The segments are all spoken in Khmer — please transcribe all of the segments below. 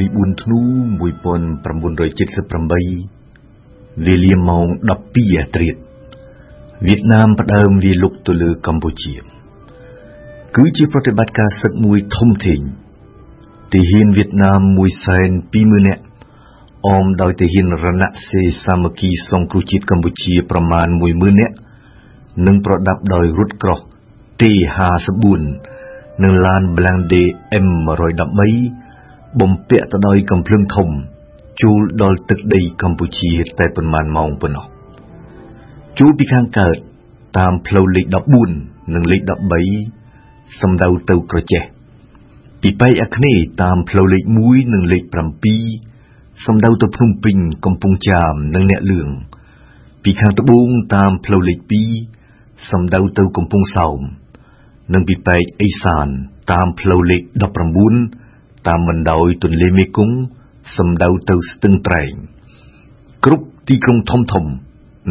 ថ្ងៃ24ធ្នូ1978វេលាម៉ោង12អាត្រាតវៀតណាមផ្ដើមវាយលុកទៅលើកម្ពុជា គឺជាប្រតិបត្តិការសឹកមួយធំធេងទាហានវៀតណាម120,000នាក់អមដោយទាហានរណសេសាមគ្គីសង្គ្រោះជាតិកម្ពុជាប្រមាណ10,000នាក់និងប្រដាប់ដោយរថក្រោះ T54 និងឡាន Blende M113 បំពាក់ទៅដោយកំភ្លើងធំជួលដល់ទឹកដីកម្ពុជាតែប៉ុន្មានម៉ោងប៉ុណ្ណោះជួលពីខាងកើតតាមផ្លូវលេខ14និងលេខ13សំដៅទៅក្រចេះពីប៉ែកអាគ្នេយ៍តាមផ្លូវលេខ1និងលេខ7សំដៅទៅភ្នំពេញកំពង់ចាមនិងអ្នកលឿងពីខាងត្បូងតាមផ្លូវលេខ2សំដៅទៅកំពង់សោមនិងពីប៉ែកអេសានតាមផ្លូវលេខ19 តាមបណ្ដោយទន្លេមេគង្គសំដៅទៅស្ទឹងត្រែង គ្រប់ទីក្រុងធំធំ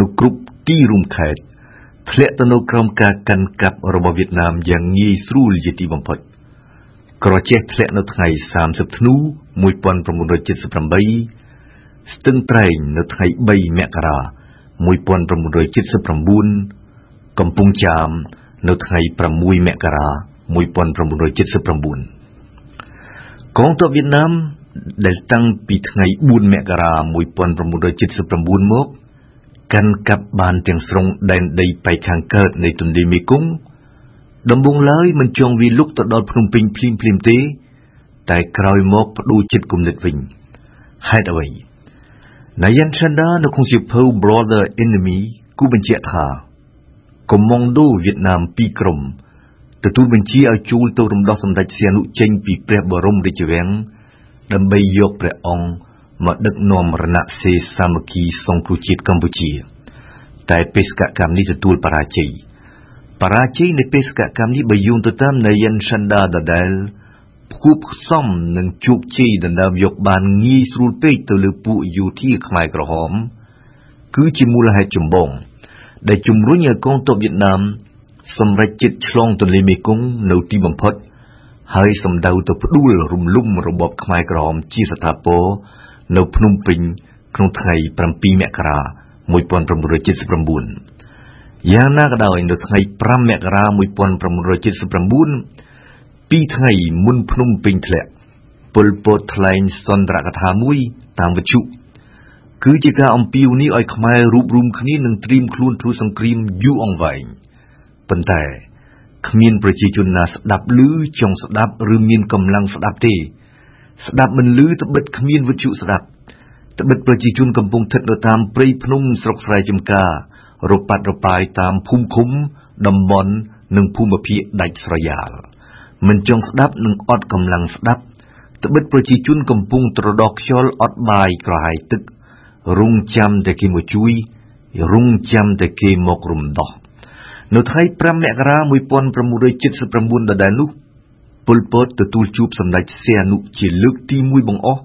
នៅគ្រប់ទីរួមខេត្តធ្លាក់ទៅនៅក្រោមការកាន់កាប់របស់វៀតណាមយ៉ាងងាយស្រួលជាទីបំផុត ក្រចេះធ្លាក់នៅថ្ងៃ30ធ្នូ1978ស្ទឹងត្រែងនៅថ្ងៃ3មករា1979កំពង់ចាមនៅថ្ងៃ6មករា1979 កងទ័ពវៀតណាមដែលតាំងពីថ្ងៃ4មករា1979មកកាន់កាប់បានទាំងស្រុងដែនដីប៉ែកខាងកើតនៃទន្លេមេគង្គដំបូងឡើយមិនចង់វាលុកទៅដល់ភ្នំពេញភ្លាមភ្លាមទេ តែក្រោយមកបដូរចិត្តគំនិតវិញហេតុអ្វីនាយិនឆាន់ដានៅក្នុងសៀវភៅ Brother Enemy គូបញ្ជាក់ថាកុំម៉ង់ដូវៀតណាមពីរក្រុម ទទួលបញ្ជាឲ្យជួលទៅរំដោះសម្ដេចសៀនុចេញពីព្រះបរមរាជវាំងដើម្បីយកព្រះអង្គមកដឹកនាំរណសេរសាមគ្គីសង្គ្រោះជាតិកម្ពុជា តែបេសកកម្មនេះទទួលបរាជ័យបរាជ័យនៃបេសកកម្មនេះបើយោងទៅតាមនាយិនឆាន់ដាដដែលផ្គូផ្សំនឹងជោគជ័យដណ្ដើមយកបានងាយស្រួលពេកទៅលើពួកយោធាខ្មែរក្រហម គឺជាមូលហេតុចម្បង ដែលជំរុញឲ្យកងទ័ពវៀតណាម សម្រេចចិត្តឆ្លងទន្លេមេគង្គនៅទីបំផុត ហើយសម្ដៅទៅផ្ដួលរំលំរបបខ្មែរក្រហមជាស្ថាពរនៅភ្នំពេញក្នុងថ្ងៃ7មករា1979យ៉ាងណាក៏ដោយនៅថ្ងៃ5មករា1979ពីរថ្ងៃមុនភ្នំពេញធ្លាក់ពលពតថ្លែងសន្ទរកថាមួយតាមវិទ្យុគឺជាការអំពាវនាវឲ្យខ្មែររួបរวมគ្នានឹងត្រៀមខ្លួនធ្វើសង្គ្រាមយូរអង្វែង ប៉ុន្តែគ្មានប្រជាជនណាស្ដាប់ឮចង់ស្ដាប់ឬមានកម្លាំងស្ដាប់ទេ ស្ដាប់មិនឮត្បិតគ្មានវិទ្យុស្ដាប់ត្បិតប្រជាជនកំពុងស្ថិតនៅតាមព្រៃភ្នំស្រុកស្រែចម្ការរប៉ាត់រប៉ាយតាមភូមិឃុំ តំបន់និងភូមិភាគដាច់ស្រយាលមិនចង់ស្ដាប់និងអត់កម្លាំងស្ដាប់ត្បិតប្រជាជនកំពុងត្រដោះខ្យល់អត់បាយក្រហាយទឹក រងចាំតែគេមកជួយរងចាំតែគេមករំដោះ នៅថ្ងៃ5មករា1979ដដែលនោះពលពតទទួលជួបសម្ដេចសៀនុជាលើកទី1បង្អស់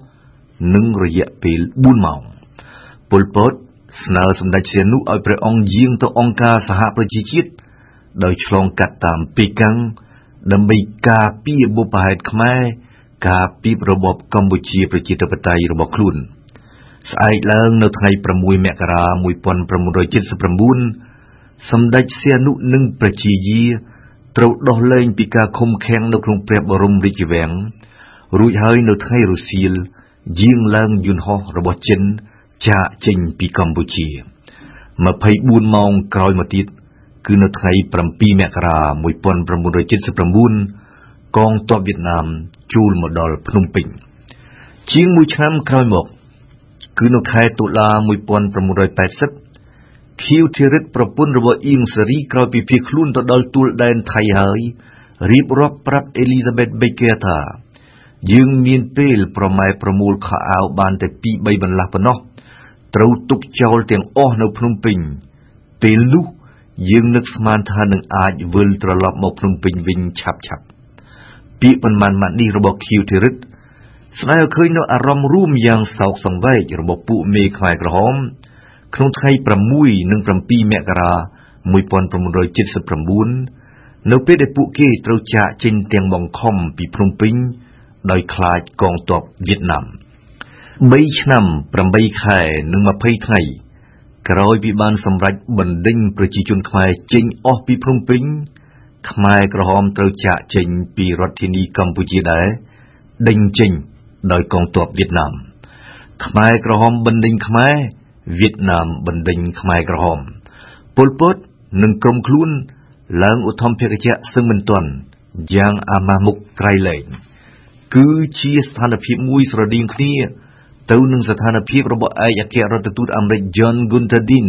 នឹងរយៈពេល4ម៉ោងពលពតស្នើសម្ដេចសៀនុឲ្យព្រះអង្គយាងទៅអង្គការសហប្រជាជាតិដោយឆ្លងកាត់តាមពីកាំងដើម្បីការពារបុព្វហេតុខ្មែរការពីរបបកម្ពុជាប្រជាធិបតេយ្យរបស់ខ្លួន។ស្អែកឡើងនៅថ្ងៃ6មករា1979 សម្ដេចសៀនុនិងប្រជាយាត្រូវដោះលែងពីការឃុំឃាំងនៅក្នុងព្រះបរមរាជវាំងរួចហើយនៅថ្ងៃរសៀលយាងឡើងយន្តហោះរបស់ចិនចាកចេញពីកម្ពុជា24ម៉ោងក្រោយមកទៀតគឺនៅថ្ងៃ7មករា1979កងទ័ពវៀតណាមជួលមកដល់ភ្នំពេញ ជាងមួយឆ្នាំក្រោយមក គឺនៅខែតុលា1980 ខៀវធីរិតប្រពន្ធរបស់អៀងសេរីក្រោយពីភៀសខ្លួនទៅដល់ទួលដែនថៃហើយរៀបរាប់ប្រាប់អេលីសាបេតបេកែថាយើងមានពេលប្រម៉ែប្រមូលខោអាវបានតែ2 3បន្លាស់ប៉ុណ្ណោះត្រូវទុកចោលទាំងអស់នៅភ្នំពេញ ពេលនោះយើងនឹកស្មានថានឹងអាចវិលត្រឡប់មកភ្នំពេញវិញឆាប់ឆាប់ពាក្យប៉ុន្មានម៉ាត់នេះរបស់ខៀវធីរិតស្ដាយឲ្យឃើញនៅអារម្មណ៍រួមយ៉ាងសោកសង្វេគរបស់ពួកមេខ្មែរក្រហម ក្នុងថ្ងៃ6និង7មករា1979នៅពេលដែលពួកគេត្រូវចាកចេញទាំងបង្ខំពីភ្នំពេញ ដោយខ្លាចកងទ័ពវៀតណាម3ឆ្នាំ8ខែនិង20ថ្ងៃក្រោយពីបានសម្រេចបណ្ដេញប្រជាជនខ្មែរចេញអស់ពីភ្នំពេញ ខ្មែរក្រហមត្រូវចាកចេញពីរដ្ឋធានីកម្ពុជាដែរដេញចេញដោយកងទ័ពវៀតណាមខ្មែរក្រហមបណ្ដេញខ្មែរ វៀតណាមបណ្ដេញខ្មែរក្រហមពលពតនិងក្រុមខ្លួនឡើងឧទ្ធម្ភាគចក្រសឹងមិនទាន់យ៉ាងអាម៉ាស់មុខក្រៃលែងគឺជាស្ថានភាពមួយស្រដៀងគ្នាទៅនឹងស្ថានភាពរបស់ឯកអគ្គរដ្ឋទូតអាមេរិក John Gunter Dean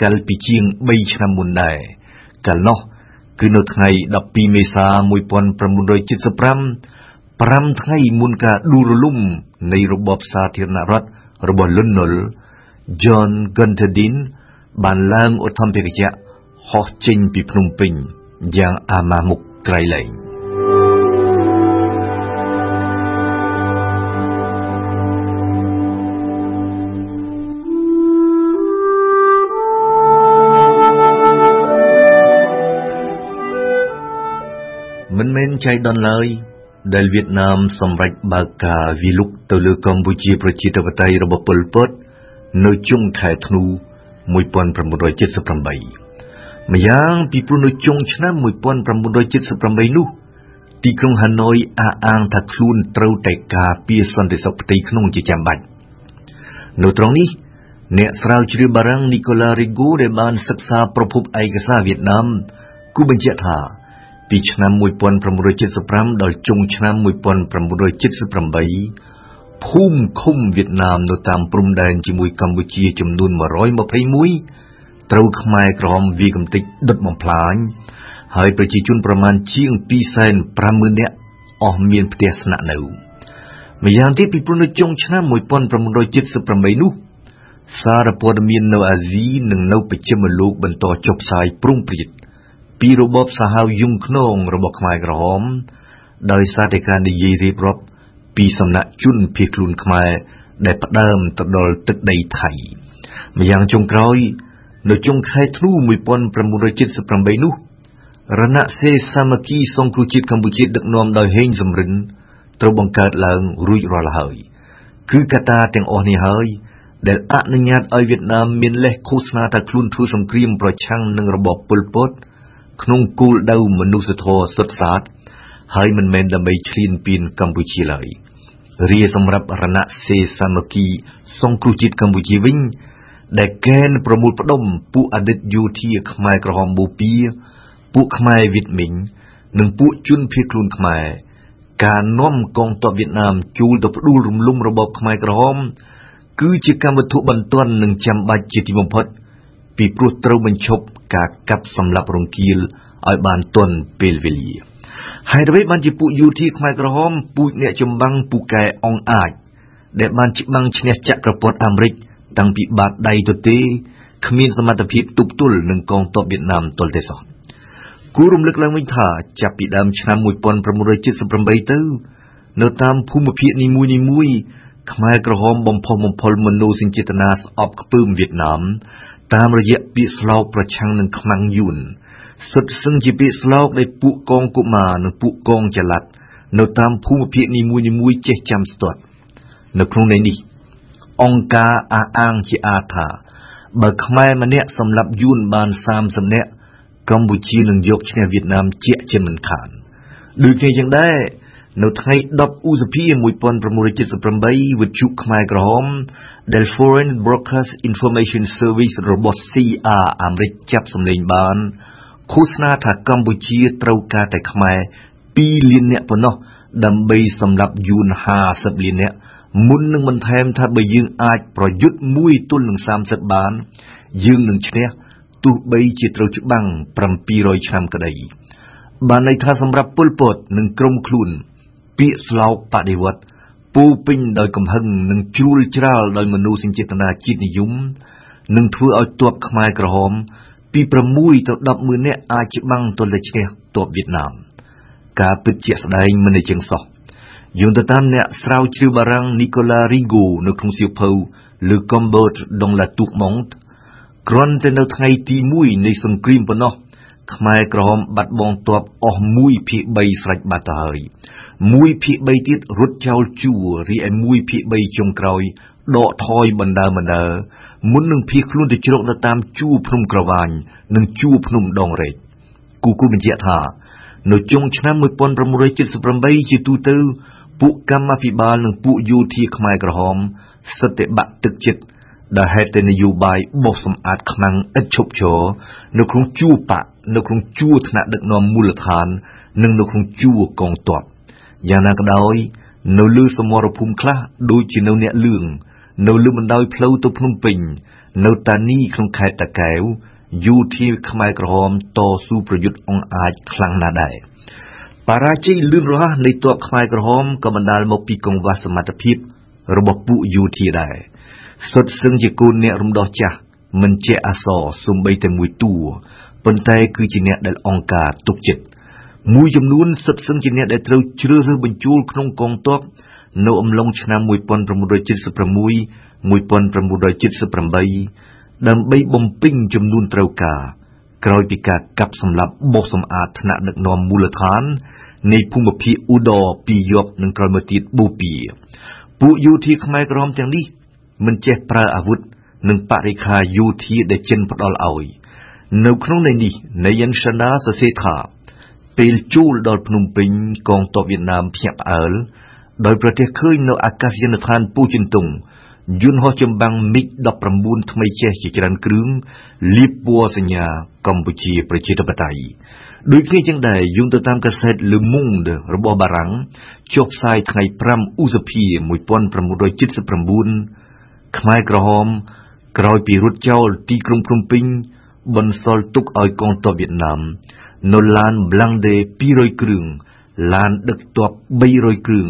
កាលពីជាង3ឆ្នាំមុនដែរកាលនោះគឺនៅថ្ងៃ12មេសា1975 5ថ្ងៃមុនការដួលរលំនៃរបបសាធារណរដ្ឋរបស់លន់នល់ John Gunter Dean បានឡើងឧទ្ធម្ភាគចក្រហោះចេញពីភ្នំពេញយ៉ាងអាម៉ាមុខក្រៃលែងមិនមែនចៃដន្យឡើយដែលវៀតណាមសម្រេចបើកការវិលុកទៅលើកម្ពុជាប្រជាធិបតេយ្យរបស់ប៉ុលពត នៅចុងខែធ្នូ1978ម្យ៉ាងពីព្រោះនៅចុងឆ្នាំ1978នោះទីក្រុងហាណូយអះអាងថាខ្លួនត្រូវតែការពារសន្តិសុខផ្ទៃក្នុងជាចាំបាច់នៅត្រង់នេះអ្នកស្រាវជ្រាវបារាំងនីកូឡារីហ្គូដែលបានសិក្សាប្រភពឯកសារវៀតណាមគូបញ្ជាក់ថាពីឆ្នាំ1975ដល់ចុងឆ្នាំ1978 ភូមិឃុំវៀតណាមនៅតាមព្រំដែនជាមួយកម្ពុជាចំនួន121ត្រូវខ្មែរក្រហមវាយកំទេចដុតបំផ្លាញហើយប្រជាជនប្រមាណជាង250,000នាក់អស់មានផ្ទះស្នាក់នៅម្យ៉ាងទៀតពីព្រោះនៅចុងឆ្នាំ1978នោះសារព័ត៌មាននៅអាស៊ីនិងនៅបច្ចិមលោកបន្តចុះផ្សាយប្រុងប្រយ័ត្នពីរបបសាហាវយងខ្នងរបស់ខ្មែរក្រហមដោយសារតែការនិយាយរៀបរាប់ ពីសំណាក់ជនភៀសខ្លួនខ្មែរដែលផ្ដើមទៅដល់ទឹកដីថៃម្យ៉ាងចុងក្រោយ នៅចុងខែធ្នូ1978នោះរណសេសាមគ្គីសង្គ្រោះជាតិកម្ពុជាដឹកនាំដោយហេងសំរិនត្រូវបង្កើតឡើងរួចរាល់ហើយ គឺកត្តាទាំងអស់នេះហើយដែលអនុញ្ញាតឲ្យវៀតណាមមានលេសឃោសនាថាខ្លួនធ្វើសង្គ្រាមប្រឆាំងនឹងរបបប៉ុលពត ក្នុងគោលដៅមនុស្សធម៌សុទ្ធសាធហើយមិនមែនដើម្បីឈ្លានពានកម្ពុជាឡើយ រាសម្រាប់រណសេសាមគ្គីសង្គ្រោះជាតិកម្ពុជាវិញ ដែលកេនប្រមូលផ្ដុំពួកអតីតយោធាខ្មែរក្រហមបូព៌ាពួកខ្មែរវៀតមីងនិងពួកជនភៀសខ្លួនខ្មែរការនាំកងទ័ពវៀតណាមជួលទៅផ្ដួលរំលំរបបខ្មែរក្រហម គឺជាកម្មវត្ថុបន្ទាន់និងចាំបាច់ជាទីបំផុត ពីព្រោះត្រូវបញ្ឈប់ការកាប់សម្លាប់រង្គាលឲ្យបានទាន់ពេលវេលា ហើយអ្វីបានជាពួកយោធាខ្មែរក្រហមពូជអ្នកចម្បាំងពូកែអងអាច ដែលបានច្បាំងឈ្នះចក្រពត្តិអាមេរិកតាំងពីបាតដៃទទេគ្មានសមត្ថភាពទប់ទល់នឹងកងទ័ពវៀតណាមទល់ទេសោះគួររំលឹកឡើងវិញថាចាប់ពីដើមឆ្នាំ1978ទៅ នៅតាមភូមិភាគនីមួយៗ ខ្មែរក្រហមបំផុសបំផុលមនោសញ្ចេតនាស្អប់ខ្ពើមវៀតណាមតាមរយៈពាក្យស្លោកប្រឆាំងនឹងខ្មាំងយួនសុទ្ធសឹងជាពាក្យស្លោកដែលពួកកងកុមារនិងពួកកងចល័តនៅតាមភូមិភាគនីមួយៗចេះចាំស្ទាត់នៅក្នុងន័យនេះ អង្គការអះអាងជាអាថាបើខ្មែរម្នាក់សម្លាប់យួនបាន30នាក់កម្ពុជានឹងយកឈ្នះវៀតណាមជាជាមិនខានដូចគ្នាយ៉ាងដែរ នៅថ្ងៃ10ឧសភា1978វិទ្យុខ្មែរក្រហមដែល Foreign Broadcast Information Service របស់ CR អាមេរិកចាប់សម្លេងបានឃោសនាថាកម្ពុជាត្រូវការតែខ្មែរ2លាននាក់ប៉ុណ្ណោះដើម្បីសម្រាប់យួន50លាននាក់មុននឹងបន្ថែមថាបើយើងអាចប្រយុទ្ធមួយទល់នឹង30បាន យើងនឹងឈ្នះទោះបីជាត្រូវច្បាំង700ឆ្នាំក្តីបានន័យថាសម្រាប់ពលពតនិងក្រុមខ្លួន ពាក្យស្លោកបដិវត្តពូពេញដោយកំហឹងនិងជ្រួលច្រាលដោយមនោសញ្ចេតនាជាតិនិយមនឹងធ្វើឲ្យទ័ពខ្មែរក្រហម ពី6ទៅ10ម៉ឺននាក់អាចច្បាំងទល់តែឈ្នះទ័ពវៀតណាម ការពិតជាក់ស្ដែងមិនអញ្ចឹងសោះយោងទៅតាមអ្នកស្រាវជ្រាវបារាំង Nicolas Rigo នៅក្នុងសៀវភៅ Le Combat dans la Tourmente គ្រាន់តែនៅថ្ងៃទី1នៃសង្គ្រាមប៉ុណ្ណោះ ខ្មែរក្រហមបាត់បង់ទ័ពអស់1ភាគ3ស្រេចបាត់ទៅហើយ1ភាគ3ទៀតរត់ចោលជួររីឯ1ភាគ3ចុងក្រោយដកថយបណ្ដើបណ្ដើមុននឹងភៀសខ្លួនទៅជ្រកនៅតាមជួរភ្នំក្រវាញនិងជួរភ្នំដងរែកគូគូបញ្ជាក់ថា នៅចុងឆ្នាំ1978ជាទូទៅ ពួកកម្មាភិបាលនិងពួកយោធាខ្មែរក្រហមសិតតែបាក់ទឹកចិត្ត ដែលហេតុតែនយោបាយបោះសម្អាតខ្មាំងឥតឈប់ឈរនៅក្នុងជួរបកនៅក្នុងជួរថ្នាក់ដឹកនាំមូលដ្ឋាន និងនៅក្នុងជួរកងទ័ពយ៉ាងណាក៏ដោយនៅលើសមរភូមិខ្លះដូចជានៅអ្នកលឿងនៅលើបណ្ដោយផ្លូវទៅភ្នំពេញ នៅតានីក្នុងខេត្តតាកែវយោធាខ្មែរក្រហមតស៊ូប្រយុទ្ធអង្អាចខ្លាំងណាស់ដែរបរាជ័យលឿនរហ័សនៃទ័ពខ្មែរក្រហមក៏បណ្ដាលមកពីកង្វះសមត្ថភាពរបស់ពួកយោធាដែរ សុទ្ធសឹងជាកូនអ្នករំដោះចាស់មិនជាអសរសំបីតែមួយតួប៉ុន្តែគឺជាអ្នកដែលអង្គការទុកចិត្តមួយចំនួនសុទ្ធសឹងជាអ្នកដែលត្រូវជ្រើសរើសបញ្ចូលក្នុងកងទ័ពនៅអំឡុងឆ្នាំ1976 1978ដើម្បីបំពេញចំនួនត្រូវការក្រោយពីការកាប់សម្លាប់បោះសម្អាតថ្នាក់ដឹកនាំមូលដ្ឋាននៃភូមិភាគឧដរពីយប់និងក្រោយមកទៀតបូព៌ាពួកយោធាខ្មែរក្រមទាំងនេះ មិនចេះប្រើអាវុធនិងបរិខាយោធាដែលចិនផ្ដល់ឲ្យ នៅក្នុងន័យនេះនាយិនសាណាសរសេរថាពេលជួលដល់ភ្នំពេញកងទ័ពវៀតណាមភ្ញាក់ផ្អើលដោយប្រទេសឃើញនៅអាកាសយានដ្ឋានពូជិនតុងយន្តហោះចម្បាំងមីក19ថ្មីចេះជាច្រើនគ្រឿងលាបពណ៌សញ្ញាកម្ពុជាប្រជាធិបតេយ្យដូចគ្នាចឹងដែរយោងទៅតាមកាសែត Le Monde របស់បារាំងចុះផ្សាយថ្ងៃ5ឧសភា1979 ខ្មែរក្រហមក្រោយពីរត់ចោលទីក្រុងភ្នំពេញបន្សល់ទុកឲ្យកងទ័ពវៀតណាមនៅឡាន Blindé 200គ្រឿងឡានដឹកទ័ព300គ្រឿង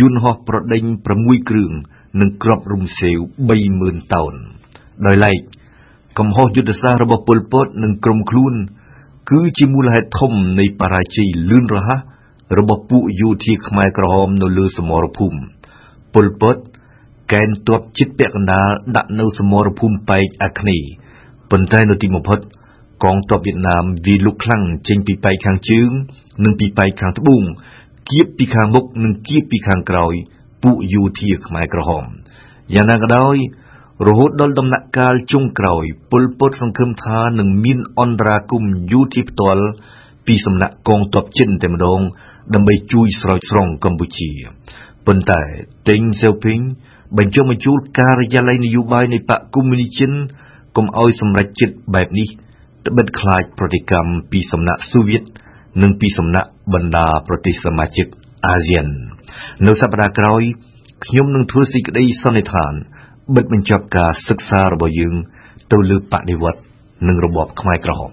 យន្តហោះប្រដេញ6គ្រឿងនិងគ្រាប់រំសេវ30000តោនដោយឡែកកំហុសយុទ្ធសាស្ត្ររបស់ប៉ុលពតនិងក្រុមខ្លួន គឺជាមូលហេតុធំនៃបរាជ័យលឿនរហ័សរបស់ពួកយោធាខ្មែរក្រហមនៅលើសមរភូមិប៉ុលពត កេណ្ឌទ័ពជិតពាក់កណ្ដាលដាក់នៅសមរភូមិប៉ែកអាគ្នេយ៍ប៉ុន្តែនៅទីបំផុតកងទ័ពវៀតណាមវាលុកខ្លាំងចេញពីប៉ែកខាងជើង និងពីប៉ែកខាងត្បូងគៀបពីខាងមុខនិងគៀបពីខាងក្រោយ ពួកយោធាខ្មែរក្រហមយ៉ាងណាក៏ដោយរហូតដល់ដំណាក់កាលចុងក្រោយពលពតសង្ឃឹមថានឹងមានអន្តរាគមយោធាផ្ទាល់ពីសំណាក់កងទ័ពចិនតែម្ដង ដើម្បីជួយស្រោចស្រង់កម្ពុជាប៉ុន្តែតេងសៀវភីង បញ្ចុះបញ្ជូលការិយាល័យនយោបាយនៃបកកុម្មុយនីចិនកុំឲ្យសម្រេចចិត្តបែបនេះត្បិតខ្លាចប្រតិកម្មពីសំណាក់សូវៀតនិងពីសំណាក់បណ្ដាប្រទេសសមាជិកអាស៊ាននៅសប្តាហ៍ក្រោយខ្ញុំនឹងធ្វើសេចក្តីសន្និដ្ឋានបិទបញ្ចប់ការសិក្សារបស់យើងទៅលើបដិវត្តនិងរបបខ្មែរក្រហម